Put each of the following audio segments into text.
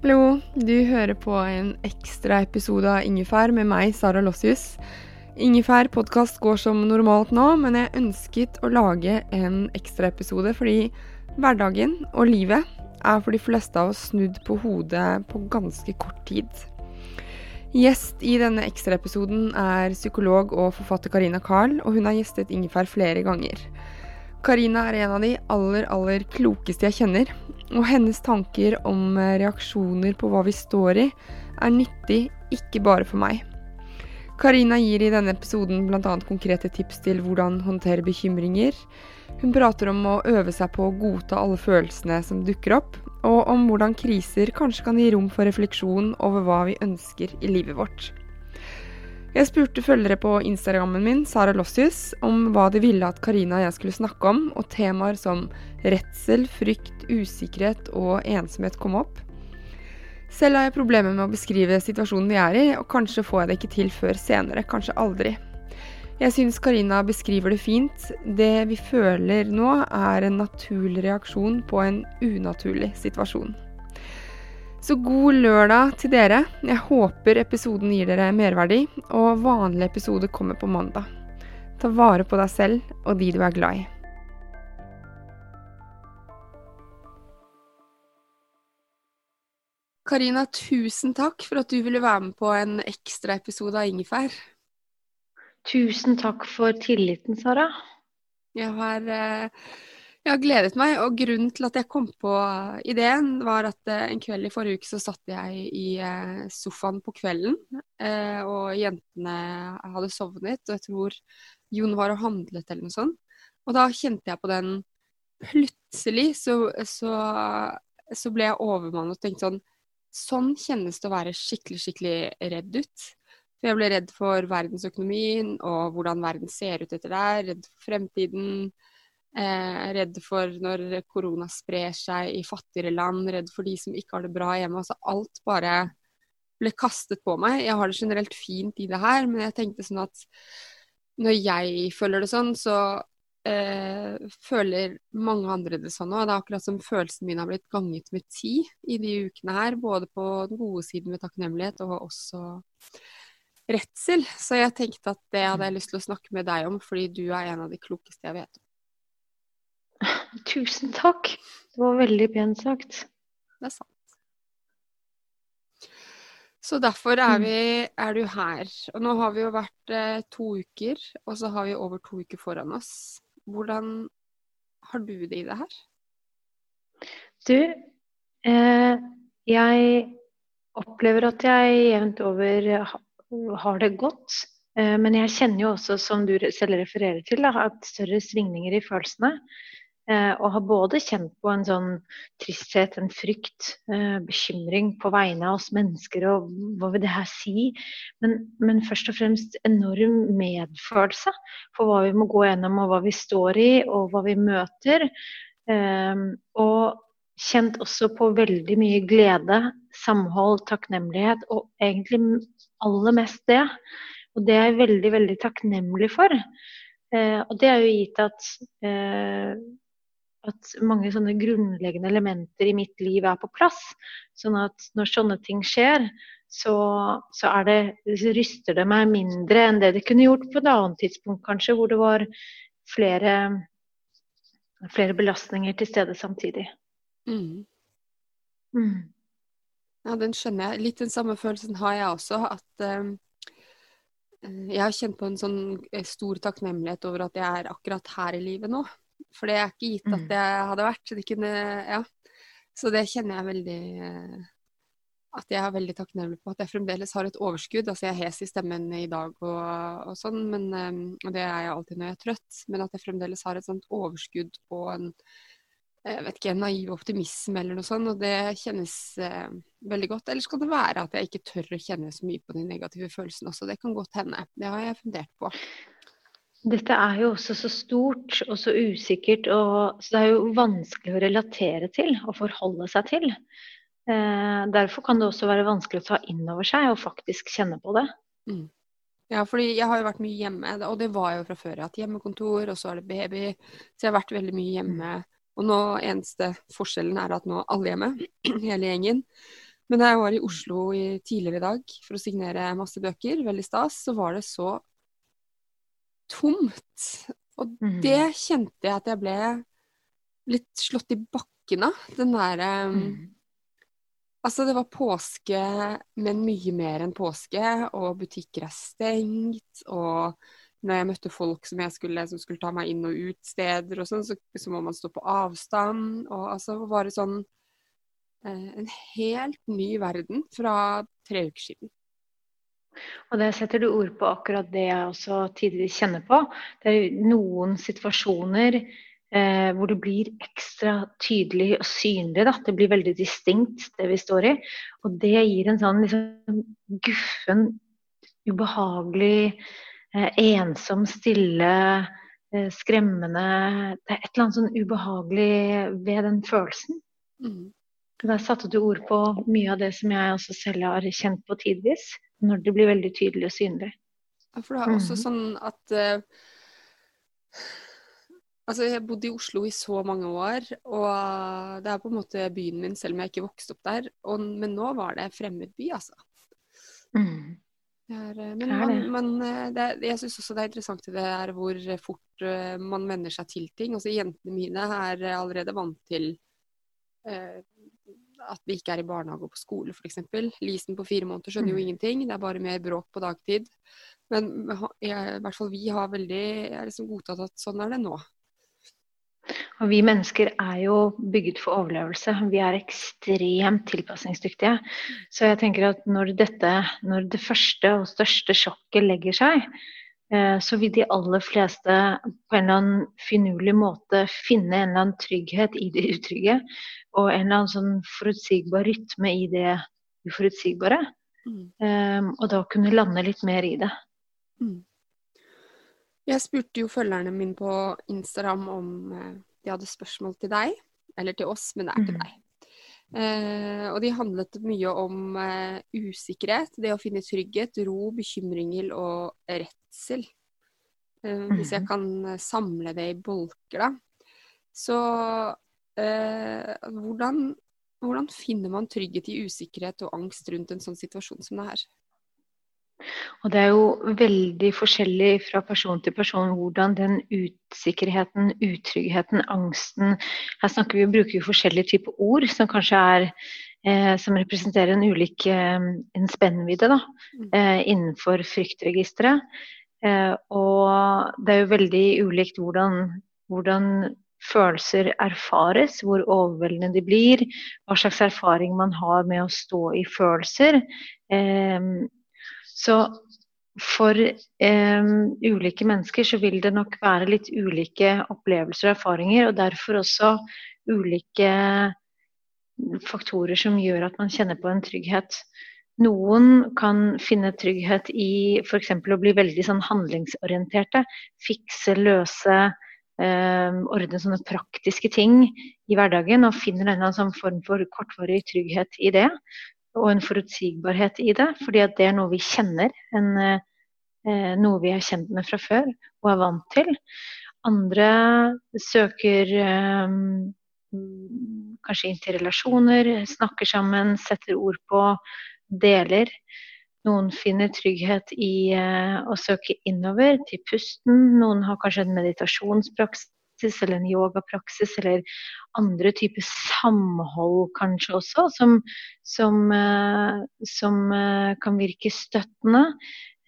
Hallo, du hører på en ekstra episode av Ingefær med meg, Sara Lossius. Ingefær podkast går som normalt nå, men jeg ønsket å lage en ekstraepisode fordi hverdagen og livet er for de fleste av oss snudd på hodet på ganske kort tid. Gjest i denne ekstraepisoden er psykolog og forfatter Karina Carl, og hun har gjestet Ingefær flere ganger. Karina er en av de aller, aller klokeste jeg kjenner, og hennes tanker om eh, reaksjoner på hva vi står i, er nyttig ikke bare for meg. Karina gir i denne episoden bl.a. konkrete tips til hvordan håndtere bekymringer. Hun prater om å øve seg på å godta alle følelsene som dukker opp, og om hvordan kriser kanskje kan gi rom for refleksjon over hva vi ønsker i livet vårt. Jeg spurte følgere på Instagrammen min, Sara Lossius, om hva de ville at Karina og jeg skulle snakke om, og temaer som redsel, frykt, usikkerhet og ensomhet kom opp. Selv har jeg problemer med å beskrive situasjonen vi er i, og kanskje får jeg det ikke til før senere, kanskje aldri. Jeg syns Karina beskriver det fint. Det vi føler nå, er en naturlig reaksjon på en unaturlig situasjon. Så god lørdag til dere. Jeg håper episoden gir dere merverdi, og vanlig episode kommer på mandag. Ta vare på deg selv og de du er glad i. Karina, tusen takk for at du ville være med på en ekstra episode av Ingefær. Tusen takk for tilliten, Sara. Jeg har eh, jeg har gledet meg, og grunnen til at jeg kom på ideen, var at eh, en kveld i forrige uke så satt jeg i eh, sofaen på kvelden, eh, og jentene hadde sovnet, og jeg tror Jon var og handlet eller noe sånt. Og da kjente jeg på den Plutselig så, så, så ble jeg overmannet og tenkte sånn Sånn kjennes det å være skikkelig, skikkelig redd ut. For jeg ble redd for verdensøkonomien og hvordan verden ser ut etter der, redd for fremtiden Eh, redd for når korona sprer seg i fattigere land, redd for de som ikke har det bra hjemme. Altså alt bare ble kastet på meg. Jeg har det generelt fint i det her, men jeg tenkte sånn at når jeg føler det sånn, så eh, føler mange andre det sånn òg. Det er akkurat som følelsen min har blitt ganget med ti i de ukene her. Både på den gode siden med takknemlighet og også redsel. Så jeg tenkte at det hadde jeg lyst til å snakke med deg om, fordi du er en av de klokeste jeg vet om. Tusen takk. Det var veldig pent sagt. Det er sant. Så derfor er, Mm. vi, er du her. Og nå har vi jo vært eh, to uker, og så har vi over to uker foran oss. Hvordan har du det i det her? Du, eh, jeg opplever at jeg jevnt over har det godt. Eh, men jeg kjenner jo også, som du selv refererer til, da, at større svingninger i følelsene. Eh, og har både kjent på en sånn tristhet, en frykt, eh, bekymring på vegne av oss mennesker, og hva vil det her si? Men, men først og fremst enorm medfølelse for hva vi må gå gjennom, og hva vi står i, og hva vi møter. Eh, og kjent også på veldig mye glede samhold, takknemlighet, og egentlig aller mest det. Og det er jeg veldig, veldig takknemlig for. Eh, og det er jo gitt at, eh, at mange sånne grunnleggende elementer i mitt liv er på plass. Sånn at når sånne ting skjer, så, så det, ryster det meg mindre enn det det kunne gjort på et annet tidspunkt, kanskje, hvor det var flere, flere belastninger til stede samtidig. Mm. Mm. Ja, den skjønner jeg. Litt den samme følelsen har jeg også. At um, jeg har kjent på en sånn eh, stor takknemlighet over at jeg er akkurat her i livet nå. For det er ikke gitt at det hadde vært. Det kunne, ja. Så det kjenner jeg veldig uh, at jeg er veldig takknemlig på at jeg fremdeles har et overskudd. Altså jeg er hes i stemmen i dag og, og sånn, men, um, og det er jeg alltid når jeg er trøtt. Men at jeg fremdeles har et sånt overskudd og en jeg vet ikke, en naiv optimisme eller noe sånt. Og det kjennes eh, veldig godt. Eller skal det være at jeg ikke tør å kjenne så mye på de negative følelsene også. Det kan godt hende. Det har jeg fundert på. Dette er jo også så stort og så usikkert, og, så det er jo vanskelig å relatere til og forholde seg til. Eh, derfor kan det også være vanskelig å ta inn over seg og faktisk kjenne på det. Mm. Ja, fordi jeg har jo vært mye hjemme, og det var jo fra før. Jeg har hatt hjemmekontor, og så er det baby. Så jeg har vært veldig mye hjemme. Og nå eneste forskjellen er at nå er alle hjemme, hele gjengen. Men da jeg var i Oslo i, tidligere i dag for å signere masse bøker, veldig stas, så var det så tomt. Og det kjente jeg at jeg ble litt slått i bakken av. Den derre um, Altså, det var påske, men mye mer enn påske, og butikker er stengt. Og når jeg møtte folk som, skulle, som skulle ta meg inn og ut steder og sånn, så, så, må man stå på avstand. Og altså var det sånn eh, En helt ny verden fra tre uker siden. Og det setter du ord på akkurat det jeg også tidligere kjenner på. Det er noen situasjoner eh, hvor det blir ekstra tydelig og synlig. Da. Det blir veldig distinkt, det vi står i. Og det gir en sånn liksom, guffen, ubehagelig, eh, ensom, stille, eh, skremmende Det er et eller annet sånn ubehagelig ved den følelsen. Mm. Der satte du ord på mye av det som jeg også selv har kjent på tidvis. Når det blir veldig tydelig og synlig. Ja, for det er også mm. sånn at uh, Altså, jeg bodde i Oslo i så mange år, og det er på en måte byen min, selv om jeg ikke vokste opp der. Og, men nå var det fremmed by, altså. Mm. Er, eh, men man, man, eh, er, jeg syns også det er interessant det er hvor fort man venner seg til ting. Altså, jentene mine er allerede vant til uh, at vi ikke er i barnehage og på skole, f.eks. Lisen på fire måneder skjønner jo mm. ingenting, det er bare mer bråk på dagtid. Men i hvert fall vi har veldig er liksom godtatt at sånn er det nå. Og vi mennesker er jo bygget for overlevelse. Vi er ekstremt tilpasningsdyktige. Så jeg tenker at når dette, når det første og største sjokket legger seg, så vil de aller fleste på en eller annen finurlig måte finne en eller annen trygghet i det utrygge. Og en eller annen sånn forutsigbar rytme i det uforutsigbare. Mm. Um, og da kunne lande litt mer i det. Mm. Jeg spurte jo følgerne mine på Instagram om eh, de hadde spørsmål til deg, eller til oss, men det er til mm. deg. Eh, og de handlet mye om eh, usikkerhet, det å finne trygghet, ro, bekymringer og redsel. Eh, hvis jeg mm. kan samle det i bolker, da. Så eh, hvordan, hvordan finner man trygghet i usikkerhet og angst rundt en sånn situasjon som det her? Og det er jo veldig forskjellig fra person til person hvordan den usikkerheten, utryggheten, angsten Her snakker vi, bruker vi forskjellige typer ord som kanskje er eh, som representerer en ulik eh, en spennvidde da, mm. eh, innenfor fryktregisteret. Eh, og det er jo veldig ulikt hvordan, hvordan følelser erfares, hvor overveldende de blir, hva slags erfaring man har med å stå i følelser. Eh, så for eh, ulike mennesker så vil det nok være litt ulike opplevelser og erfaringer, og derfor også ulike faktorer som gjør at man kjenner på en trygghet. Noen kan finne trygghet i f.eks. å bli veldig sånn handlingsorienterte. Fikse, løse, eh, ordne sånne praktiske ting i hverdagen. Og finner en eller sånn form for kortvarig trygghet i det. Og en forutsigbarhet i det, fordi det er noe vi kjenner. En, eh, noe vi er kjent med fra før og er vant til. Andre søker eh, kanskje inn til relasjoner, snakker sammen, setter ord på, deler. Noen finner trygghet i eh, å søke innover, til pusten. Noen har kanskje en meditasjonspraksis eller en yogapraksis eller andre typer samhold kanskje også, som, som, eh, som eh, kan virke støttende.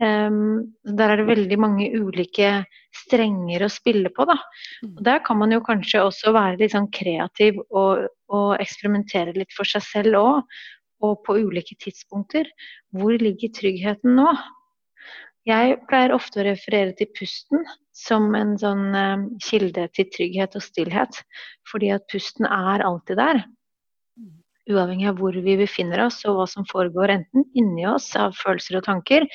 Um, der er det veldig mange ulike strenger å spille på. Da. Mm. Og der kan man jo kanskje også være litt sånn kreativ og, og eksperimentere litt for seg selv òg. Og på ulike tidspunkter. Hvor ligger tryggheten nå? Jeg pleier ofte å referere til pusten som en sånn eh, kilde til trygghet og stillhet. Fordi at pusten er alltid der. Uavhengig av hvor vi befinner oss og hva som foregår enten inni oss av følelser og tanker,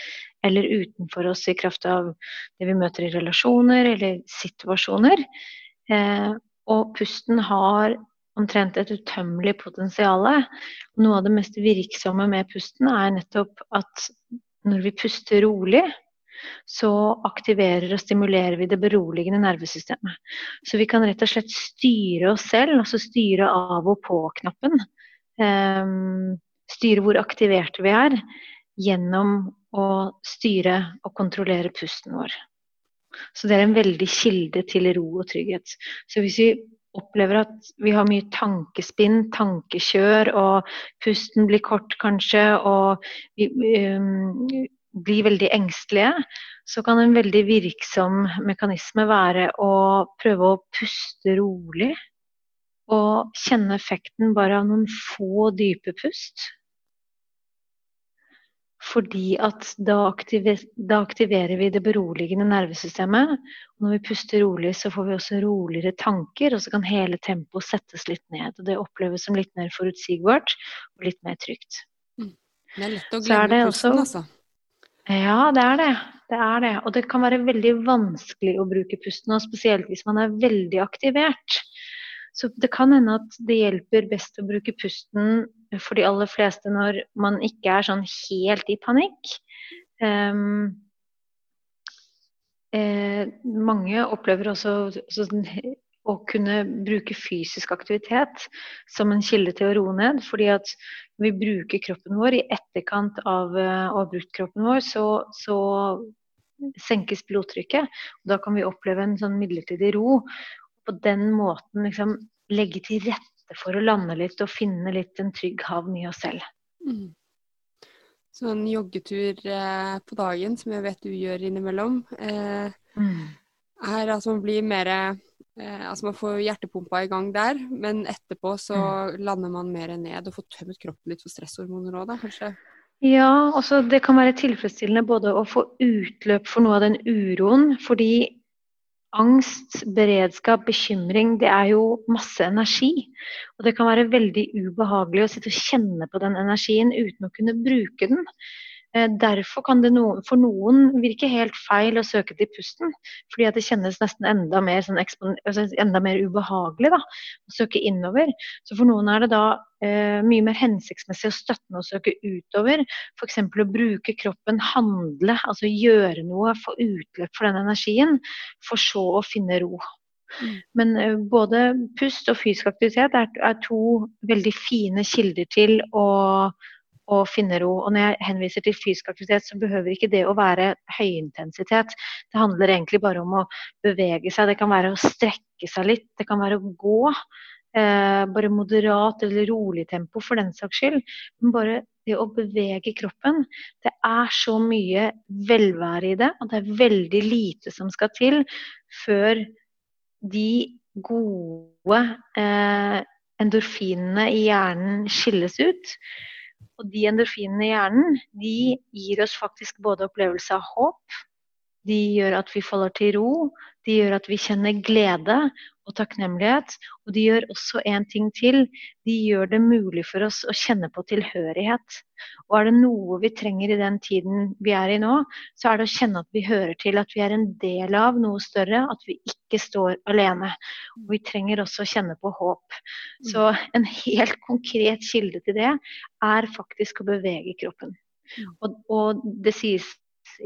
eller utenfor oss i kraft av det vi møter i relasjoner eller situasjoner. Eh, og pusten har omtrent et utømmelig potensial. Noe av det mest virksomme med pusten er nettopp at når vi puster rolig, så aktiverer og stimulerer vi det beroligende nervesystemet. Så vi kan rett og slett styre oss selv, altså styre av og på-knappen. Um, styre hvor aktiverte vi er, gjennom å styre og kontrollere pusten vår. Så det er en veldig kilde til ro og trygghet. Så hvis vi opplever at vi har mye tankespinn, tankekjør, og pusten blir kort kanskje, og vi um, blir veldig engstelige, så kan en veldig virksom mekanisme være å prøve å puste rolig. Og kjenne effekten bare av noen få dype pust. Fordi at da, aktiver, da, aktiverer vi det beroligende nervesystemet. Og når vi puster rolig, så får vi også roligere tanker, og så kan hele tempoet settes litt ned. Og det oppleves som litt mer forutsigbart og litt mer trygt. Mm. Det er lett å glemme pusten, altså. Ja, det er det. Det er det. Og det kan være veldig vanskelig å bruke pusten, og spesielt hvis man er veldig aktivert. Så det kan hende at det hjelper best å bruke pusten for de aller fleste når man ikke er sånn helt i panikk. Um, eh, mange opplever også, også, å kunne bruke fysisk aktivitet som en kilde til å roe ned. fordi at når vi bruker kroppen vår i etterkant av uh, å ha brukt kroppen vår, så, så senkes blodtrykket. og Da kan vi oppleve en sånn midlertidig ro på den måten liksom legge til rette for å lande litt og finne litt en trygg havn i oss selv. Mm. Så en joggetur eh, på dagen, som jeg vet du gjør innimellom, eh, mm. Er at man blir mer eh, Altså man får hjertepumpa i gang der, men etterpå så mm. lander man mer ned og får tømt kroppen litt for stresshormoner òg, da kanskje? Ja, altså det kan være tilfredsstillende både å få utløp for noe av den uroen. Fordi angst, beredskap, bekymring, det er jo masse energi. Og det kan være veldig ubehagelig å sitte og kjenne på den energien uten å kunne bruke den. Eh, derfor kan det noen, for noen virke helt feil å søke til pusten. Fordi det kjennes nesten enda mer, sånn altså enda mer ubehagelig da, å søke innover. Så for noen er det da eh, mye mer hensiktsmessig og støttende å søke utover. F.eks. å bruke kroppen, handle, altså gjøre noe, få utløp for den energien. For så å finne ro. Mm. Men uh, både pust og fysisk aktivitet er, er, to veldig fine kilder til å og finne ro. Og når jeg henviser til fysisk aktivitet, så behøver ikke det å være høyintensitet. Det handler egentlig bare om å bevege seg. Det kan være å strekke seg litt, det kan være å gå. Eh, bare moderat eller rolig tempo for den saks skyld. Men bare det å bevege kroppen. Det er så mye velvære i det, og det er veldig lite som skal til før de gode eh, endorfinene i hjernen skilles ut. Og de endorfinene i hjernen de gir oss faktisk både opplevelse av håp, De gjør at vi faller til ro. De gjør at vi kjenner glede og takknemlighet. Og de gjør også en ting til. De gjør det mulig for oss å kjenne på tilhørighet. Og er det noe vi trenger i den tiden vi er i nå, så er det å kjenne at vi hører til, at vi er en del av noe større, at vi ikke står alene. Og vi trenger også å kjenne på håp. Så en helt konkret kilde til det er faktisk å bevege kroppen. Og, og det sies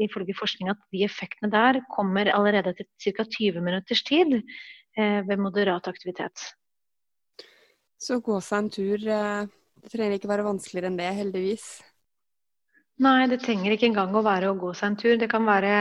ifølge forskning at de effektene der kommer allerede etter ca. 20 minutters tid Eh, ved moderat aktivitet. Så gå seg en tur, eh, det trenger ikke være vanskeligere enn det, heldigvis? Nei, det trenger ikke engang å være å gå seg en tur. Det kan være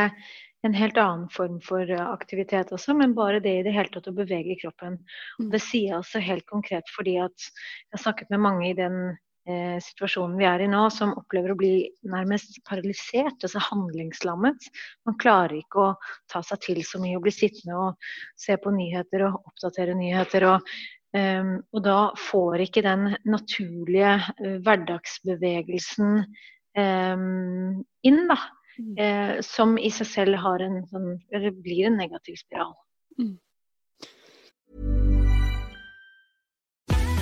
en helt annen form for eh, aktivitet også, men bare det i det hele tatt å bevege kroppen. Og mm. det sier jeg altså helt konkret fordi at jeg har snakket med mange i den eh, situasjonen vi er i nå, som opplever å bli nærmest paralysert, altså handlingslammet. Man klarer ikke å ta seg til så mye og bli sittende og se på nyheter og oppdatere nyheter. og Um, og da får ikke den naturlige uh, hverdagsbevegelsen um, inn, da. Mm. Uh, som i seg selv har en sånn, eller blir en negativ spiral. Mm.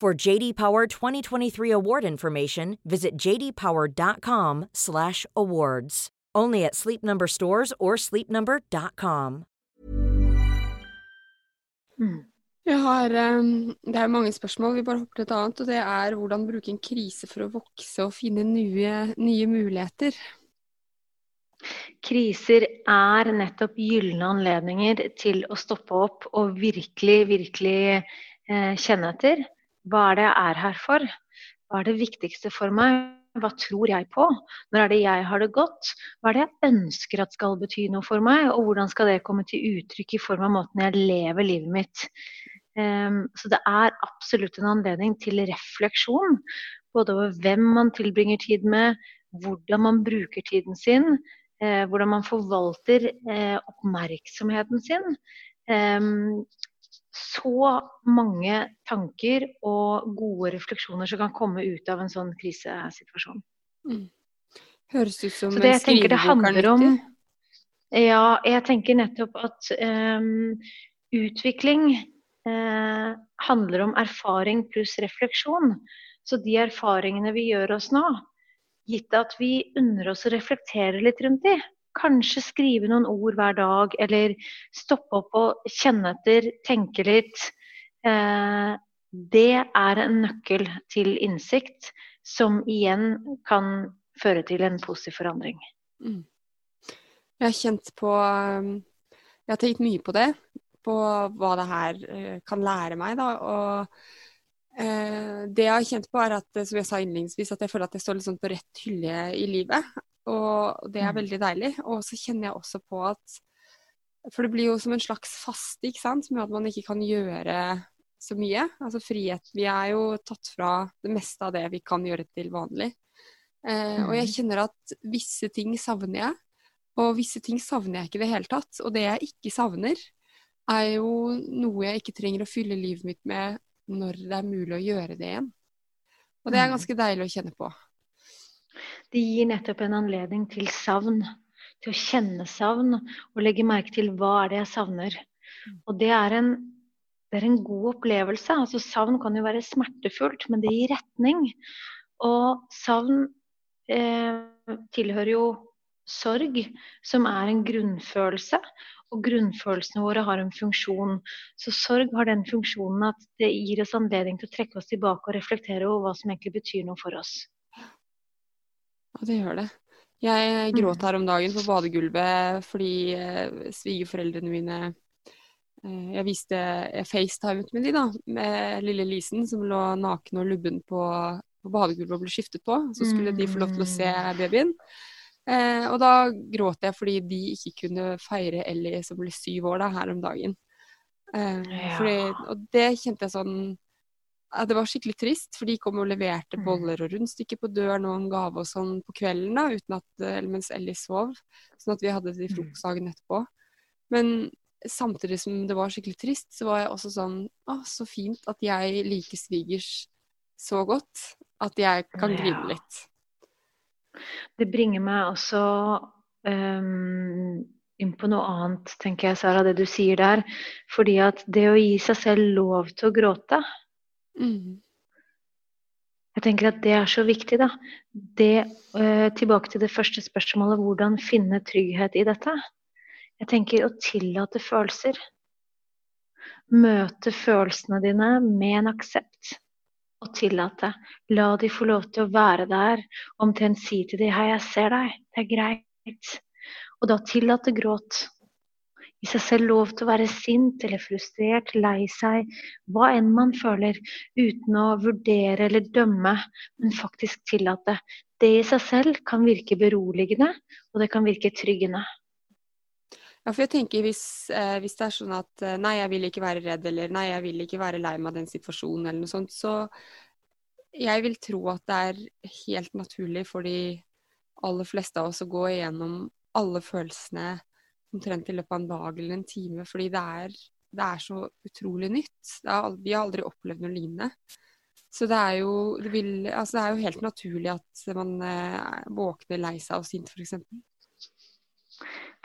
For JD Power 2023 award information, visit jdpower.com/awards. Only at Sleep Number stores or sleepnumber.com. Mm. Jeg har, um, det er mange spørsmål, vi bare hopper til et annet. og Det er hvordan bruke en krise for å vokse og finne nye, nye muligheter. Kriser er nettopp gylne anledninger til å stoppe opp og virkelig, virkelig eh, kjenne etter. Hva er det jeg er her for? Hva er det viktigste for meg? Hva tror jeg på? Når er det jeg har det godt? Hva er det jeg ønsker at skal bety noe for meg? Og hvordan skal det komme til uttrykk i form av måten jeg lever livet mitt? Um, så det er absolutt en anledning til refleksjon. Både over hvem man tilbringer tid med, hvordan man bruker tiden sin, eh, hvordan man forvalter eh, oppmerksomheten sin. Um, så mange tanker og gode refleksjoner som kan komme ut av en sånn krisesituasjon. Mm. Høres ut som så det, en skrivebok er nyttig? Ja, jeg tenker nettopp at um, utvikling uh, handler om erfaring pluss refleksjon. Så de erfaringene vi gjør oss nå, gitt at vi unner oss å reflektere litt rundt de, Kanskje skrive noen ord hver dag, eller stoppe opp og kjenne etter, tenke litt. Eh, det er en nøkkel til innsikt, som igjen kan føre til en positiv forandring. Mm. Jeg har kjent på um, Jeg har tenkt mye på det. På hva det her eh, kan lære meg. Da. Og eh, det jeg har kjent på, er at som jeg sa innledningsvis, at jeg føler at jeg står liksom på rett hylle i livet. Og det er mm. veldig deilig. Og så kjenner jeg også på at For det blir jo som en slags faste, ikke sant, med at man ikke kan gjøre så mye. Altså frihet Vi er jo tatt fra det meste av det vi kan gjøre til vanlig. Eh, og jeg mm. kjenner at visse ting savner jeg, og visse ting savner jeg ikke i det hele tatt. Og det jeg ikke savner, er jo noe jeg ikke trenger å fylle livet mitt med når det er mulig å gjøre det igjen. Og det er mm. ganske deilig å kjenne på. Det gir nettopp en anledning til savn. Til å kjenne savn og legge merke til hva er det jeg savner. Og det er en, det er en god opplevelse. Altså, savn kan jo være smertefullt, men det gir retning. Og savn eh, tilhører jo sorg, som er en grunnfølelse. Og grunnfølelsene våre har en funksjon. Så sorg har den funksjonen at det gir oss anledning til å trekke oss tilbake og reflektere over hva som egentlig betyr noe for oss. Ja, det gjør det. Jeg gråt her om dagen på badegulvet fordi eh, svigerforeldrene mine eh, Jeg viste jeg facetimet med de da, med lille Lisen som lå naken og lubben på, på badegulvet og ble skiftet på. Så skulle de få lov til å se babyen. Eh, og da gråt jeg fordi de ikke kunne feire Ellie som ble syv år da, her om dagen. Eh, fordi, og det kjente jeg sånn Det var skikkelig trist, for de kom og leverte Mm. boller og rundstykker på døren og en gave og sånn på kvelden da, uten at, mens Ellie sov. Sånn at vi hadde det i Mm. frokostdagen etterpå. Men samtidig som det var skikkelig trist, så var jeg også sånn Å, så fint at jeg liker svigers så godt at jeg kan grine litt. Det bringer meg også um, inn på noe annet, tenker jeg, Sara, det du sier der. Fordi at det å gi seg selv lov til å gråte, Mm. jeg tenker at det er så viktig, da. Det, eh, tilbake til det første spørsmålet, hvordan finne trygghet i dette? Jeg tenker å tillate følelser. Møte følelsene dine med en aksept. Og tillate. La de få lov til å være der. Omtrent si til de, hei, jeg ser deg. Det er greit. Og da tillate gråt. Gi seg selv lov til å være sint eller frustrert, lei seg, hva enn man føler, uten å vurdere eller dømme, men faktisk tillate. Det i seg selv kan virke beroligende, og det kan virke tryggende. Ja, for jeg tenker hvis, eh, hvis det er sånn at eh, nei, jeg vil ikke være redd, eller nei, jeg vil ikke være lei meg av den situasjonen, eller noe sånt, så jeg vil tro at det er helt naturlig for de aller fleste av oss å gå igjennom alle følelsene omtrent i løpet av en dag eller en time, fordi det er, det er så utrolig nytt. Er, vi har aldri opplevd noe lignende. Så det er jo, det vil, altså det er jo helt naturlig at man eh, våkner lei seg og sint, f.eks.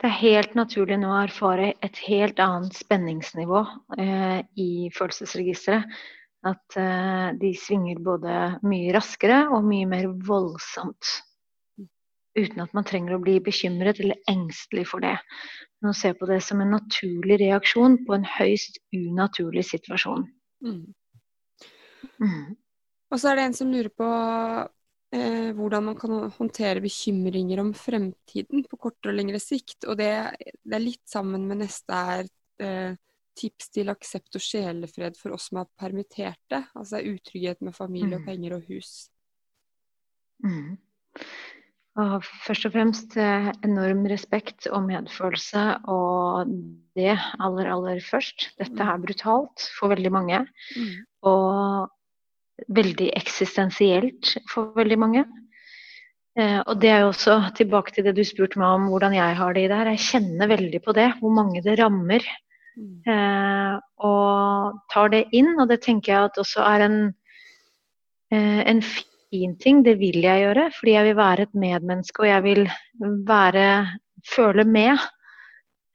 Det er helt naturlig nå å erfare et helt annet spenningsnivå eh, i følelsesregisteret. At eh, de svinger både mye raskere og mye mer voldsomt. Uten at man trenger å bli bekymret eller engstelig for det. Men å se på det som en naturlig reaksjon på en høyst unaturlig situasjon. Mm. Mm. Og så er det en som lurer på eh, hvordan man kan håndtere bekymringer om fremtiden på kortere og lengre sikt. Og det, det er litt sammen med neste er eh, tips til aksept og sjelefred for oss som er permitterte. Altså utrygghet med familie og Mm. penger og hus. Mm. Og først og fremst eh, enorm respekt og medfølelse, og det aller, aller først. Dette er brutalt for veldig mange, Mm. og veldig eksistensielt for veldig mange. Eh, og det er jo også tilbake til det du spurte meg om hvordan jeg har det i det her. Jeg kjenner veldig på det, hvor mange det rammer. Mm. Eh, og tar det inn, og det tenker jeg at også er en, eh, en fin ting. Det vil jeg gjøre, fordi jeg vil være et medmenneske, og jeg vil være føle med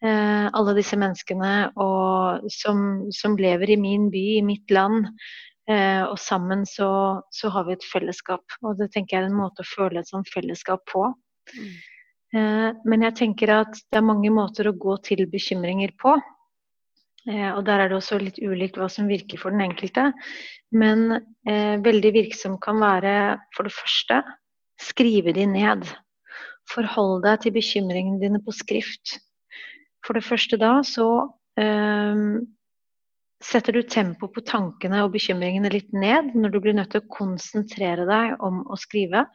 eh, alle disse menneskene og, som, som lever i min by, i mitt land. Eh, og sammen så, så har vi et fellesskap. Og det tenker jeg er en måte å føle et sånt fellesskap på. Mm. Eh, men jeg tenker at det er mange måter å gå til bekymringer på. Eh, og der er det også litt ulikt hva som virker for den enkelte. Men eh, veldig virksom kan være for det første skrive de ned. Forhold deg til bekymringene dine på skrift. For det første da så eh, setter du tempo på tankene og bekymringene litt ned når du blir nødt til å konsentrere deg om å skrive.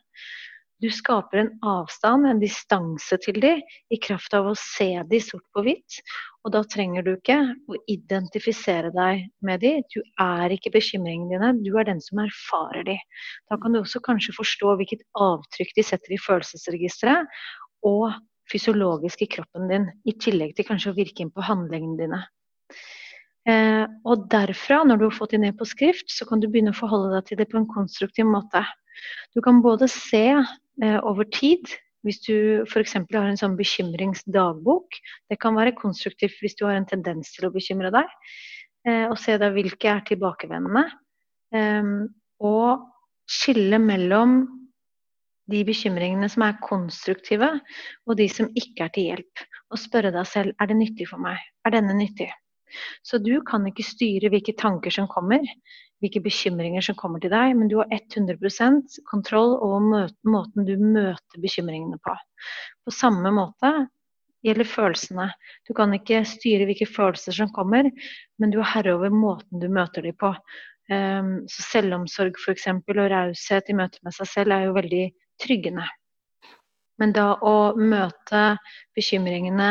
Du skaper en avstand, en distanse til dem, i kraft av å se dem sort på hvitt. Og da trenger du ikke å identifisere deg med dem. Du er ikke bekymringene dine, du er den som erfarer dem. Da kan du også kanskje forstå hvilket avtrykk de setter i følelsesregisteret, og fysiologisk i kroppen din, i tillegg til kanskje å virke inn på handlingene dine. Eh, og derfra, når du har fått det ned på skrift, så kan du begynne å forholde deg til det på en konstruktiv måte. Du kan både se over tid, hvis du f.eks. har en sånn bekymringsdagbok. Det kan være konstruktivt hvis du har en tendens til å bekymre deg. Eh, og se da hvilke er tilbakevendende. Eh, og skille mellom de bekymringene som er konstruktive, og de som ikke er til hjelp. Og spørre deg selv er det nyttig for meg. Er denne nyttig? Så du kan ikke styre hvilke tanker som kommer, hvilke bekymringer som kommer til deg, men du har 100% kontroll over måten du møter bekymringene på. På samme måte gjelder følelsene. Du kan ikke styre hvilke følelser som kommer, men du er herre over måten du møter dem på. Um, så selvomsorg for eksempel, og raushet i møte med seg selv er jo veldig tryggende. Men da å møte bekymringene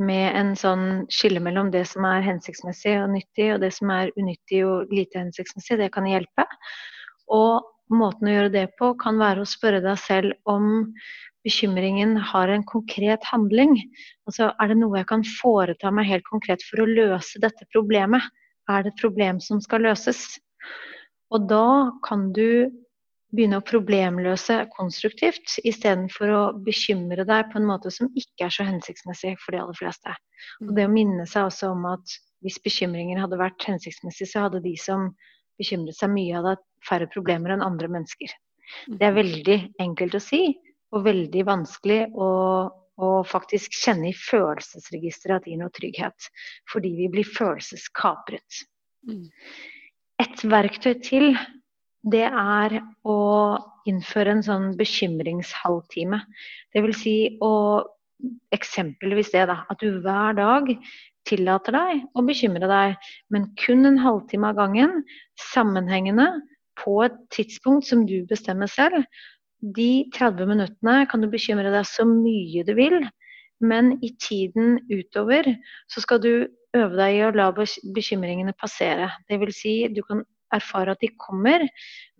med en sånn skille mellom det som er hensiktsmessig og nyttig, og det som er unyttig og lite hensiktsmessig, det kan hjelpe. Og måten å gjøre det på kan være å spørre deg selv om bekymringen har en konkret handling. Altså, er det noe jeg kan foreta meg helt konkret for å løse dette problemet? Er det et problem som skal løses? Og da kan du begynne å problemløse konstruktivt, istedenfor å bekymre deg på en måte som ikke er så hensiktsmessig for de aller fleste. Og det å minne seg også om at hvis bekymringer hadde vært hensiktsmessige, så hadde de som bekymret seg mye, hadde hatt færre problemer enn andre mennesker. Det er veldig enkelt å si, og veldig vanskelig å, å faktisk kjenne i følelsesregisteret at det gir noe trygghet. Fordi vi blir følelseskapret. Mm. Et verktøy til det er å innføre en sånn bekymringshalvtime. Vil si å eksempelvis det, da. At du hver dag tillater deg å bekymre deg, men kun en halvtime av gangen, sammenhengende, på et tidspunkt som du bestemmer selv. De 30 minuttene kan du bekymre deg så mye du vil, men i tiden utover så skal du øve deg i å la bekymringene passere. Dvs. Si, du kan erfare at de kommer,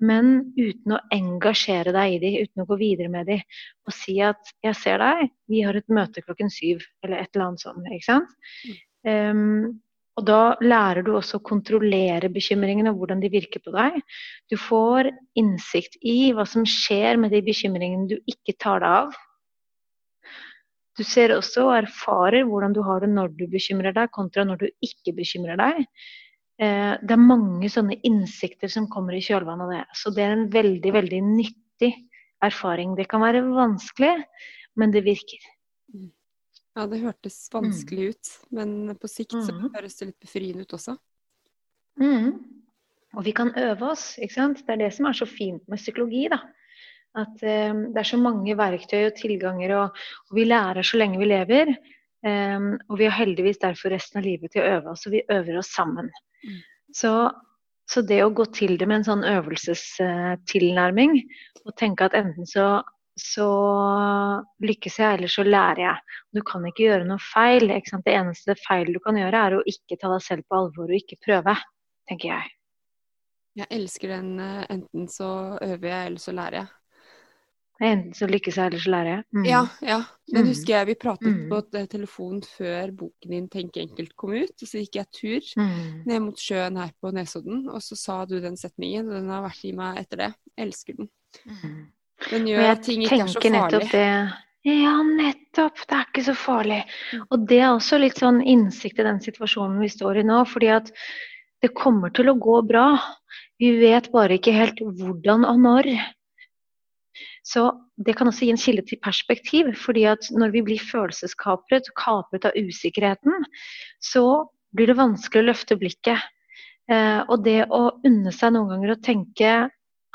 men uten å engasjere deg i de, uten å gå videre med de. Og si at 'jeg ser deg, vi har et møte klokken syv', eller et eller annet sånt. ikke sant? Mm. Um, og da lærer du også å kontrollere bekymringene og hvordan de virker på deg. Du får innsikt i hva som skjer med de bekymringene du ikke tar deg av. Du ser også og erfarer hvordan du har det når du bekymrer deg, kontra når du ikke bekymrer deg. Eh, det er mange sånne innsikter som kommer i kjølvannet av det. Så det er en veldig, veldig nyttig erfaring. Det kan være vanskelig, men det virker. Mm. Ja, det hørtes vanskelig mm. ut, men på sikt så mm. høres det litt befriende ut også. Mm. Og vi kan øve oss, ikke sant. Det er det som er så fint med psykologi, da. At eh, det er så mange verktøy og tilganger, og, og vi lærer så lenge vi lever. Um, og vi har heldigvis derfor resten av livet til å øve oss, og vi øver oss sammen. Så, så, det å gå til det med en sånn øvelsestilnærming og tenke at enten så, så lykkes jeg, eller så lærer jeg. Du kan ikke gjøre noe feil. Det eneste feil du kan gjøre, er å ikke ta deg selv på alvor og ikke prøve, tenker jeg. Jeg elsker den eh, enten så øver jeg, eller så lærer jeg. Enten så lykkes jeg, eller så lærer jeg. Mm. Ja, ja. Den mm. husker jeg vi pratet mm. på telefon før boken din 'Tenk enkelt' kom ut. Og så gikk jeg tur mm. ned mot sjøen her på Nesodden, og så sa du den setningen. Og den har vært i meg etter det. Jeg elsker den. Mm. Den gjør at ting ikke er så farlig. Det. Ja, nettopp. Det er ikke så farlig. Mm. Og det er også litt sånn innsikt i den situasjonen vi står i nå. fordi at det kommer til å gå bra. Vi vet bare ikke helt hvordan og når. Så det kan også gi en kilde til perspektiv. fordi at når vi blir følelseskapret, kapret av usikkerheten, så blir det vanskelig å løfte blikket. Eh, og det å unne seg noen ganger å tenke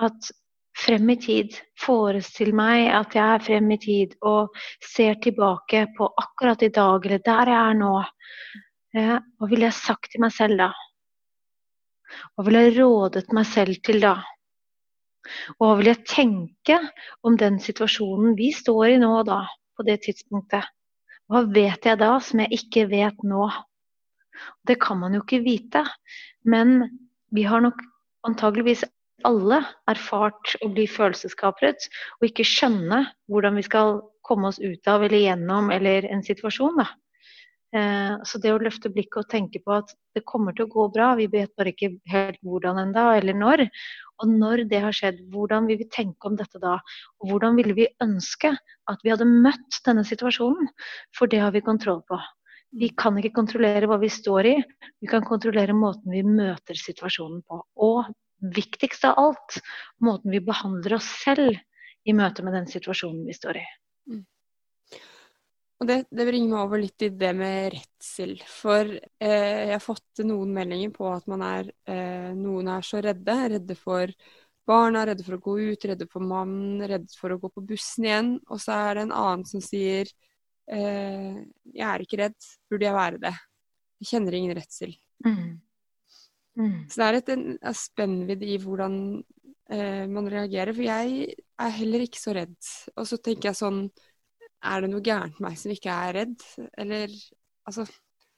at frem i tid, forestill meg at jeg er frem i tid og ser tilbake på akkurat i dag, eller der jeg er nå. Eh, hva ville jeg sagt til meg selv da? Hva ville jeg rådet meg selv til da? Og hva vil jeg tenke om den situasjonen vi står i nå og da, på det tidspunktet? Hva vet jeg da som jeg ikke vet nå? Det kan man jo ikke vite, men vi har nok antageligvis alle erfart å bli følelseskapret og ikke skjønne hvordan vi skal komme oss ut av eller gjennom eller en situasjon. Da. Eh, så det å løfte blikket og tenke på at det kommer til å gå bra, vi vet bare ikke helt hvordan enda eller når. Og når det har skjedd, hvordan vil vi tenke om dette da? Og hvordan ville vi ønske at vi hadde møtt denne situasjonen? For det har vi kontroll på. Vi kan ikke kontrollere hva vi står i, vi kan kontrollere måten vi møter situasjonen på. Og viktigst av alt, måten vi behandler oss selv i møte med den situasjonen vi står i. Mm. Og det, det bringer meg over litt i det med redsel. For eh, jeg har fått noen meldinger på at er, eh, noen er så redde. Redde for barna, redde for å gå ut, redde for mannen, redde for å gå på bussen igjen. Og så er det en annen som sier eh, jeg er ikke redd, burde jeg være det? Jeg kjenner ingen redsel. Mm. Mm. Så det er et en, en spennvidd i hvordan eh, man reagerer. For jeg er heller ikke så redd. Og så tenker jeg sånn er det noe gærent med meg som ikke er redd? Eller altså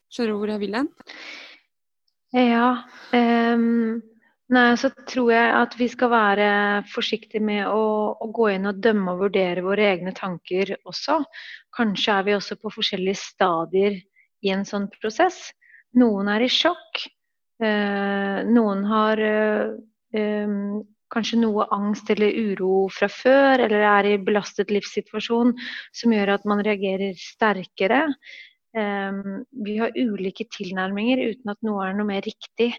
Skjønner du hvor jeg vil hen? Ja. Um, nei, så tror jeg at vi skal være forsiktige med å, å, gå inn og dømme og vurdere våre egne tanker også. Kanskje er vi også på forskjellige stadier i en sånn prosess. Noen er i sjokk. Uh, noen har uh, um, kanskje noe angst eller uro fra før, eller er i belastet livssituasjon som gjør at man reagerer sterkere. Um, vi har ulike tilnærminger uten at noe er noe mer riktig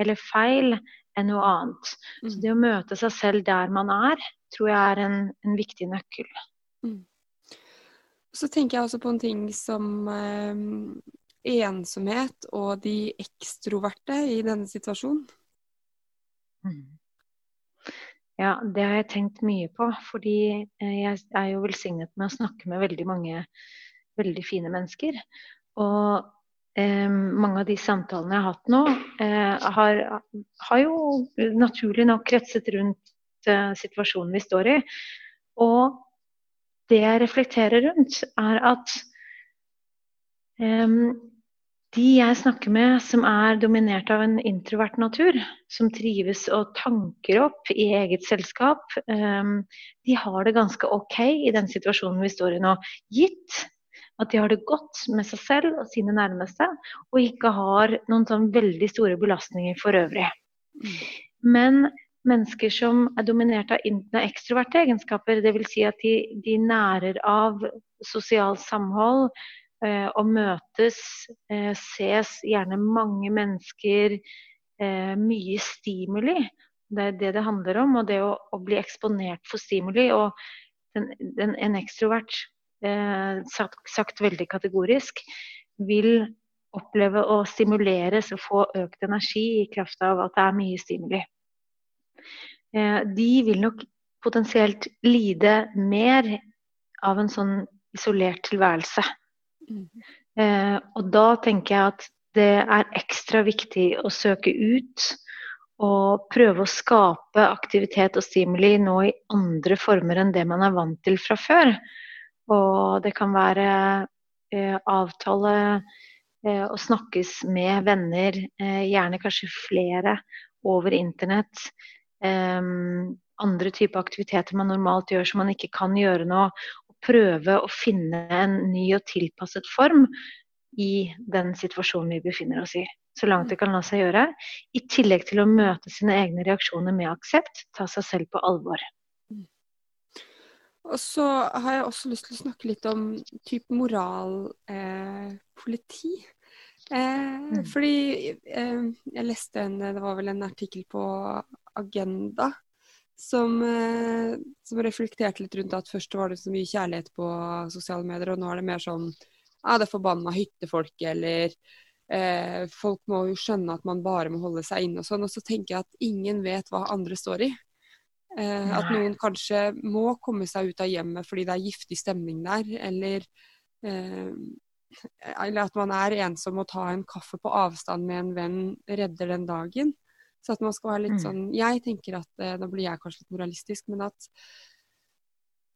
eller feil enn noe annet. Mm. Så det å møte seg selv der man er, tror jeg er en, en viktig nøkkel. Mm. Så tenker jeg også på en ting som um, ensomhet og de ekstroverte i denne situasjonen. Mm. Ja, det har jeg tenkt mye på. Fordi eh, jeg er jo velsignet med å snakke med veldig mange veldig fine mennesker. Og eh, mange av de samtalene jeg har hatt nå, eh, har, har, jo naturlig nok kretset rundt eh, situasjonen vi står i. Og det jeg reflekterer rundt, er at eh, de jeg snakker med som er dominert av en introvert natur, som trives og tanker opp i eget selskap, um, de har det ganske OK i den situasjonen vi står i nå. Gitt at de har det godt med seg selv og sine nærmeste, og ikke har noen sånn veldig store belastninger for øvrig. Men mennesker som er dominert av ekstroverte egenskaper, dvs. Si at de, de nærer av sosialt samhold, og møtes, eh, ses gjerne mange mennesker, eh, mye stimuli. Det er det det handler om. Og det å, å bli eksponert for stimuli. Og den, den, en ekstrovert, sagt, sagt, veldig kategorisk, vil oppleve å stimuleres og få økt energi i kraft av at det er mye stimuli. De vil nok potensielt lide mer av en sånn isolert tilværelse. Eh, og da tenker jeg at det er ekstra viktig å søke ut og prøve å skape aktivitet og stimuli nå i andre former enn det man er vant til fra før. Og det kan være eh, avtale eh, og snakkes med venner, eh, gjerne kanskje flere, over internett. Eh, andre typer aktiviteter man normalt gjør som man ikke kan gjøre nå prøve å finne en ny og tilpasset form i den situasjonen vi befinner oss i. Så langt det kan la seg gjøre. I tillegg til å møte sine egne reaksjoner med aksept, ta seg selv på alvor. Og så har jeg også lyst til å snakke litt om type moralpoliti. Eh, eh, mm. Fordi eh, jeg leste en Det var vel en artikkel på Agenda som, eh, som, reflekterte litt rundt at først var det så mye kjærlighet på sosiale medier, og nå er det mer sånn ja, det forbanna hyttefolket, eller eh, folk må jo skjønne at man bare må holde seg inne og sånn. Og så tenker jeg at ingen vet hva andre står i. Eh, at noen kanskje må komme seg ut av hjemmet fordi det er giftig stemning der, eller eh, eller at man er ensom og tar en kaffe på avstand med en venn redder den dagen. Så at man skal være litt mm. sånn Jeg tenker at eh, Da blir jeg kanskje litt moralistisk, men at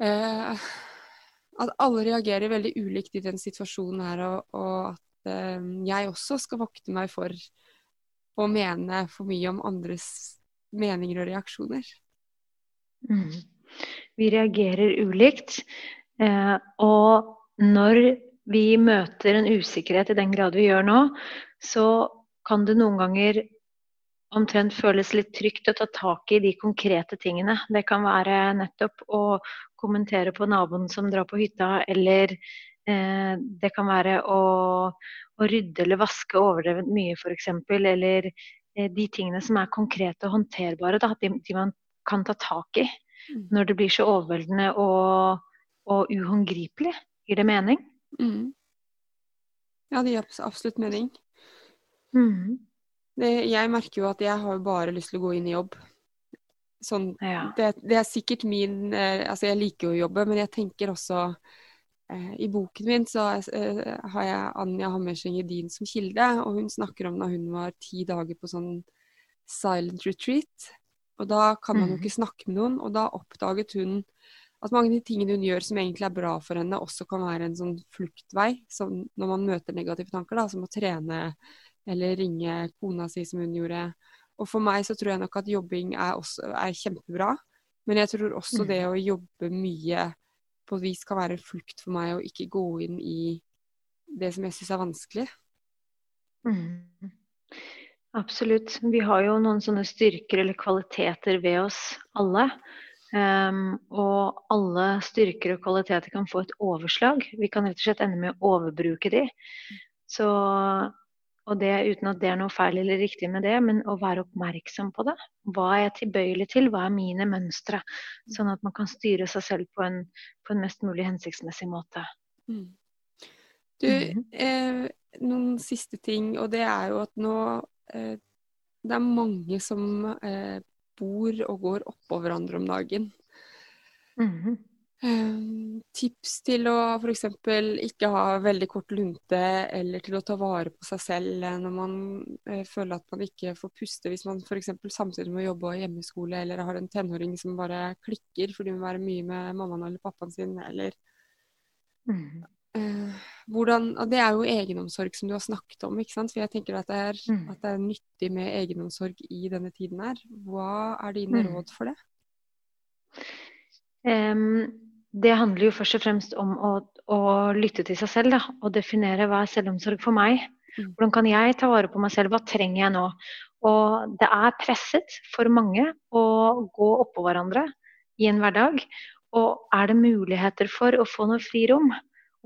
eh, At alle reagerer veldig ulikt i den situasjonen her, og, og at eh, jeg også skal vokte meg for å mene for mye om andres meninger og reaksjoner. Mm. Vi reagerer ulikt. Eh, og når vi møter en usikkerhet i den grad vi gjør nå, så kan det noen ganger omtrent føles litt trygt å ta tak i de konkrete tingene. Det kan være nettopp å kommentere på naboen som drar på hytta, eller eh, det kan være å, å, rydde eller vaske overdrevet mye f.eks. Eller eh, de tingene som er konkrete og håndterbare, da, de, de, man kan ta tak i. Mm. Når det blir så overveldende og, og uhåndgripelig. Gir det mening? Mm. Ja, det gir absolutt mening. Mm. Det, jeg merker jo at jeg har bare lyst til å gå inn i jobb. Sånn, ja. det, det, er sikkert min eh, Altså, jeg liker jo å jobbe, men jeg tenker også eh, I boken min så eh, har jeg Anja Hammerseng Edin som kilde, og hun snakker om da hun var ti dager på sånn silent retreat. Og da kan man jo mm. ikke snakke med noen, og da oppdaget hun at mange av de tingene hun gjør som egentlig er bra for henne, også kan være en sånn fluktvei. Som når man møter negative tanker, da, som å trene eller ringe kona si, som hun gjorde. Og for meg så tror jeg nok at jobbing er, også, er kjempebra. Men jeg tror også det mm. å jobbe mye på et vis kan være en flukt for meg, å ikke gå inn i det som jeg syns er vanskelig. Mm. Absolutt. Vi har jo noen sånne styrker eller kvaliteter ved oss alle. Um, og alle styrker og kvaliteter kan få et overslag. Vi kan rett og slett ende med å overbruke de. Så, og det uten at det er noe feil eller riktig med det, men å være oppmerksom på det. Hva er jeg tilbøyelig til? Hva er mine mønstre? Sånn at man kan styre seg selv på en, på en mest mulig hensiktsmessig måte. Mm. Du, mm. eh, noen siste ting, og det er jo at nå eh, Det er mange som eh, bor og går oppå hverandre om dagen. Mm -hmm. Um, tips til å f.eks. ikke ha veldig kort lunte, eller til å ta vare på seg selv når man uh, føler at man ikke får puste. Hvis man f.eks. samtidig må jobbe og hjemmeskole, eller har en tenåring som bare klikker fordi hun må være mye med mammaen eller pappaen sin, eller mm. Uh, hvordan, og Det er jo egenomsorg som du har snakket om. ikke sant? For jeg tenker at det, er, mm. at det er nyttig med egenomsorg i denne tiden her. Hva er dine mm. råd for det? Um, det handler jo først og fremst om å, å lytte til seg selv. Da, og definere hva er selvomsorg for meg. Mm. Hvordan kan jeg ta vare på meg selv? Hva trenger jeg nå? Og det er presset for mange å gå oppå hverandre i en hverdag. Og er det muligheter for å få noe frirom?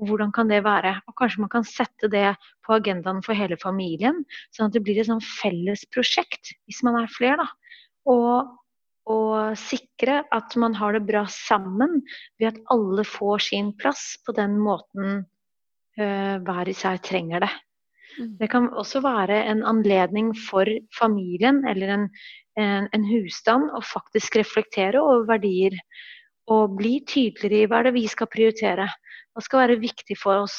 Hvordan kan det være? Og Kanskje man kan sette det på agendaen for hele familien, sånn at det blir et sånn felles prosjekt, hvis man er flere. da. Og, og sikre at man har det bra sammen ved at alle får sin plass på den måten uh, hver især trenger det. Mm. Det kan også være en anledning for familien eller en, en, en husstand å faktisk reflektere over verdier og bli tydeligere i hva det er vi skal prioritere. Hva skal være viktig for oss?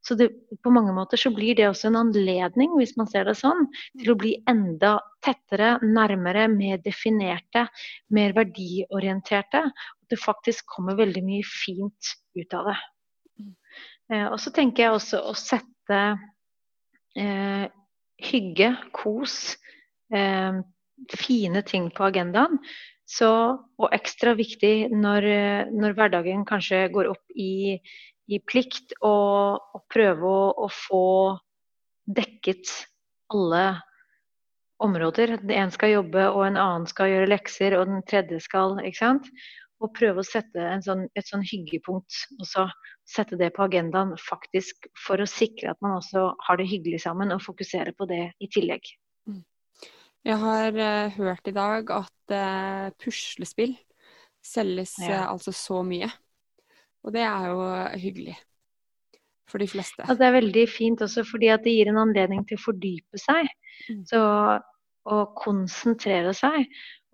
Så det, på mange måter så blir det også en anledning, hvis man ser det sånn, til å bli enda tettere, nærmere, mer definerte, mer verdiorienterte. At det faktisk kommer veldig mye fint ut av det. Eh, og så tenker jeg også å sette eh, hygge, kos, eh, fine ting på agendaen. Så, og ekstra viktig når, når hverdagen kanskje går opp i i plikt å, og prøve å, å, få dekket alle områder. En skal jobbe, og en annen skal gjøre lekser, og den tredje skal ikke sant? Og prøve å sette sånn, et sånn hyggepunkt, og så sette det på agendaen faktisk for å sikre at man også har det hyggelig sammen, og fokusere på det i tillegg. Mm. Jeg har uh, hørt i dag at uh, puslespill selges ja. uh, altså så mye. Og det er jo hyggelig for de fleste. Ja, det er veldig fint også fordi at det gir en anledning til å fordype seg. Mm. Så, og konsentrere seg.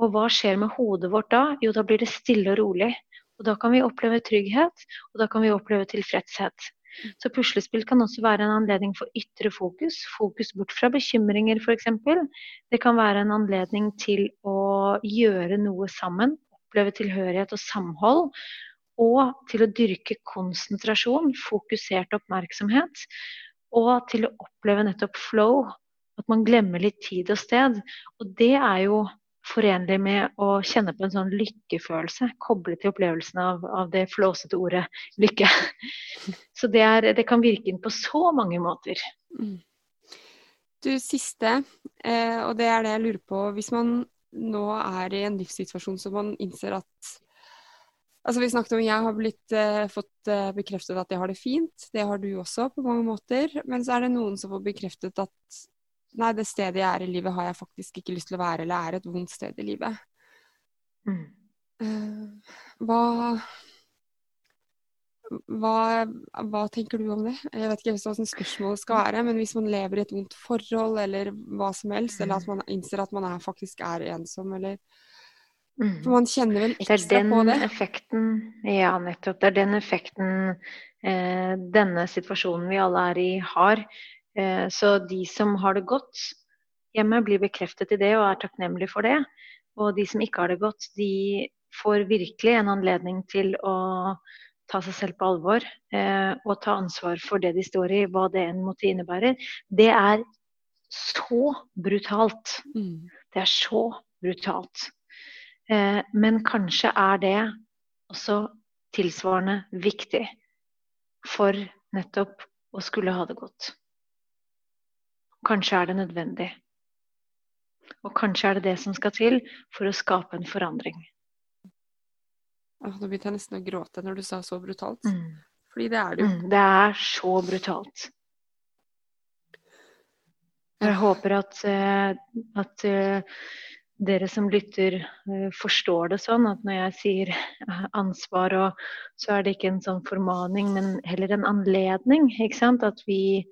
Og hva skjer med hodet vårt da? Jo, da blir det stille og rolig. Og da kan vi oppleve trygghet, og da kan vi oppleve tilfredshet. Mm. Så puslespill kan også være en anledning for ytre fokus. Fokus bort fra bekymringer, f.eks. Det kan være en anledning til å gjøre noe sammen. Oppleve tilhørighet og samhold og til å dyrke konsentrasjon, fokusert oppmerksomhet, og til å oppleve nettopp flow, at man glemmer litt tid og sted. Og det er jo forenlig med å kjenne på en sånn lykkefølelse, koblet til opplevelsen av, av det flåsete ordet lykke. Så det, er, det, kan virke inn på så mange måter. Mm. Du, siste, eh, og det er det jeg lurer på. Hvis man nå er i en livssituasjon som man innser at Altså vi snakket om Jeg har blitt, uh, fått uh, bekreftet at jeg har det fint. Det har du også på mange måter. Men så er det noen som får bekreftet at nei, det stedet jeg er i livet har jeg faktisk ikke lyst til å være, eller er et vondt sted i livet. Mm. Eh, hva, hva, hva tenker du om det? Jeg vet ikke hva sånn spørsmålet skal være, men hvis man lever i et vondt forhold eller hva som helst, eller at man innser at man er, faktisk er ensom, eller Mm. For man kjenner vel er ekstra det på det. effekten Ja, nettopp. Det er den effekten eh, denne situasjonen vi alle er i, har. Eh, så de som har det godt hjemme, blir bekreftet i det og er takknemlige for det. Og de som ikke har det godt, de får virkelig en anledning til å ta seg selv på alvor eh, og ta ansvar for det de står i, hva det enn måtte innebære. Det er så brutalt. Mm. Det er så brutalt. Eh, men kanskje er det også tilsvarende viktig for nettopp å skulle ha det godt. Kanskje er det nødvendig. Og kanskje er det det som skal til for å skape en forandring. Åh, Nå begynte jeg nesten å gråte når du sa så brutalt. Mm. Fordi det er det jo. Mm, det er så brutalt. Jeg håper at, eh, at eh, dere som lytter eh, forstår det sånn at når jeg sier ansvar, og, så er det ikke en sånn formaning, men heller en anledning. Ikke sant? At vi,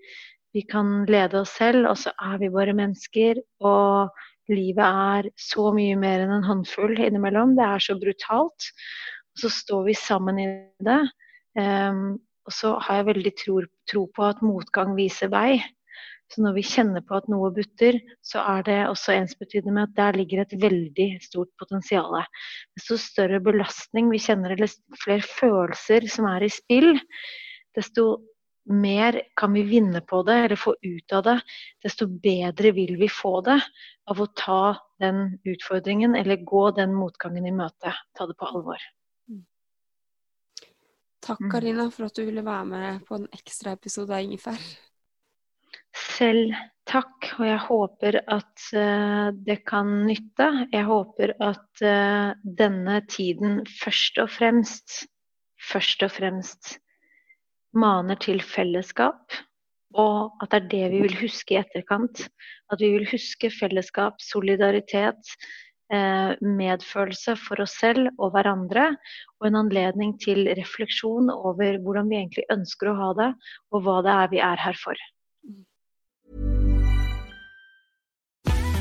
vi kan lede oss selv, og så er vi bare mennesker. Og livet er så mye mer enn en håndfull innimellom. Det er så brutalt. Og så står vi sammen i det. Um, og så har jeg veldig tro, tro på at motgang viser vei. Så når vi kjenner på at noe butter, så er det også ensbetydende med at der ligger et veldig stort potensial. Desto større belastning vi kjenner, eller flere følelser som er i spill, desto mer kan vi vinne på det eller få ut av det. Desto bedre vil vi få det av å ta den utfordringen eller gå den motgangen i møte. Ta det på alvor. Takk, Mm. Karina, for at du ville være med på en ekstra episode av Ingefær. Selv takk, og jeg håper at eh, det kan nytte. Jeg håper at eh, denne tiden først og fremst, først og fremst maner til fellesskap. Og at det er det vi vil huske i etterkant. At vi vil huske fellesskap, solidaritet, eh, medfølelse for oss selv og hverandre. Og en anledning til refleksjon over hvordan vi egentlig ønsker å ha det, og hva det er vi er her for.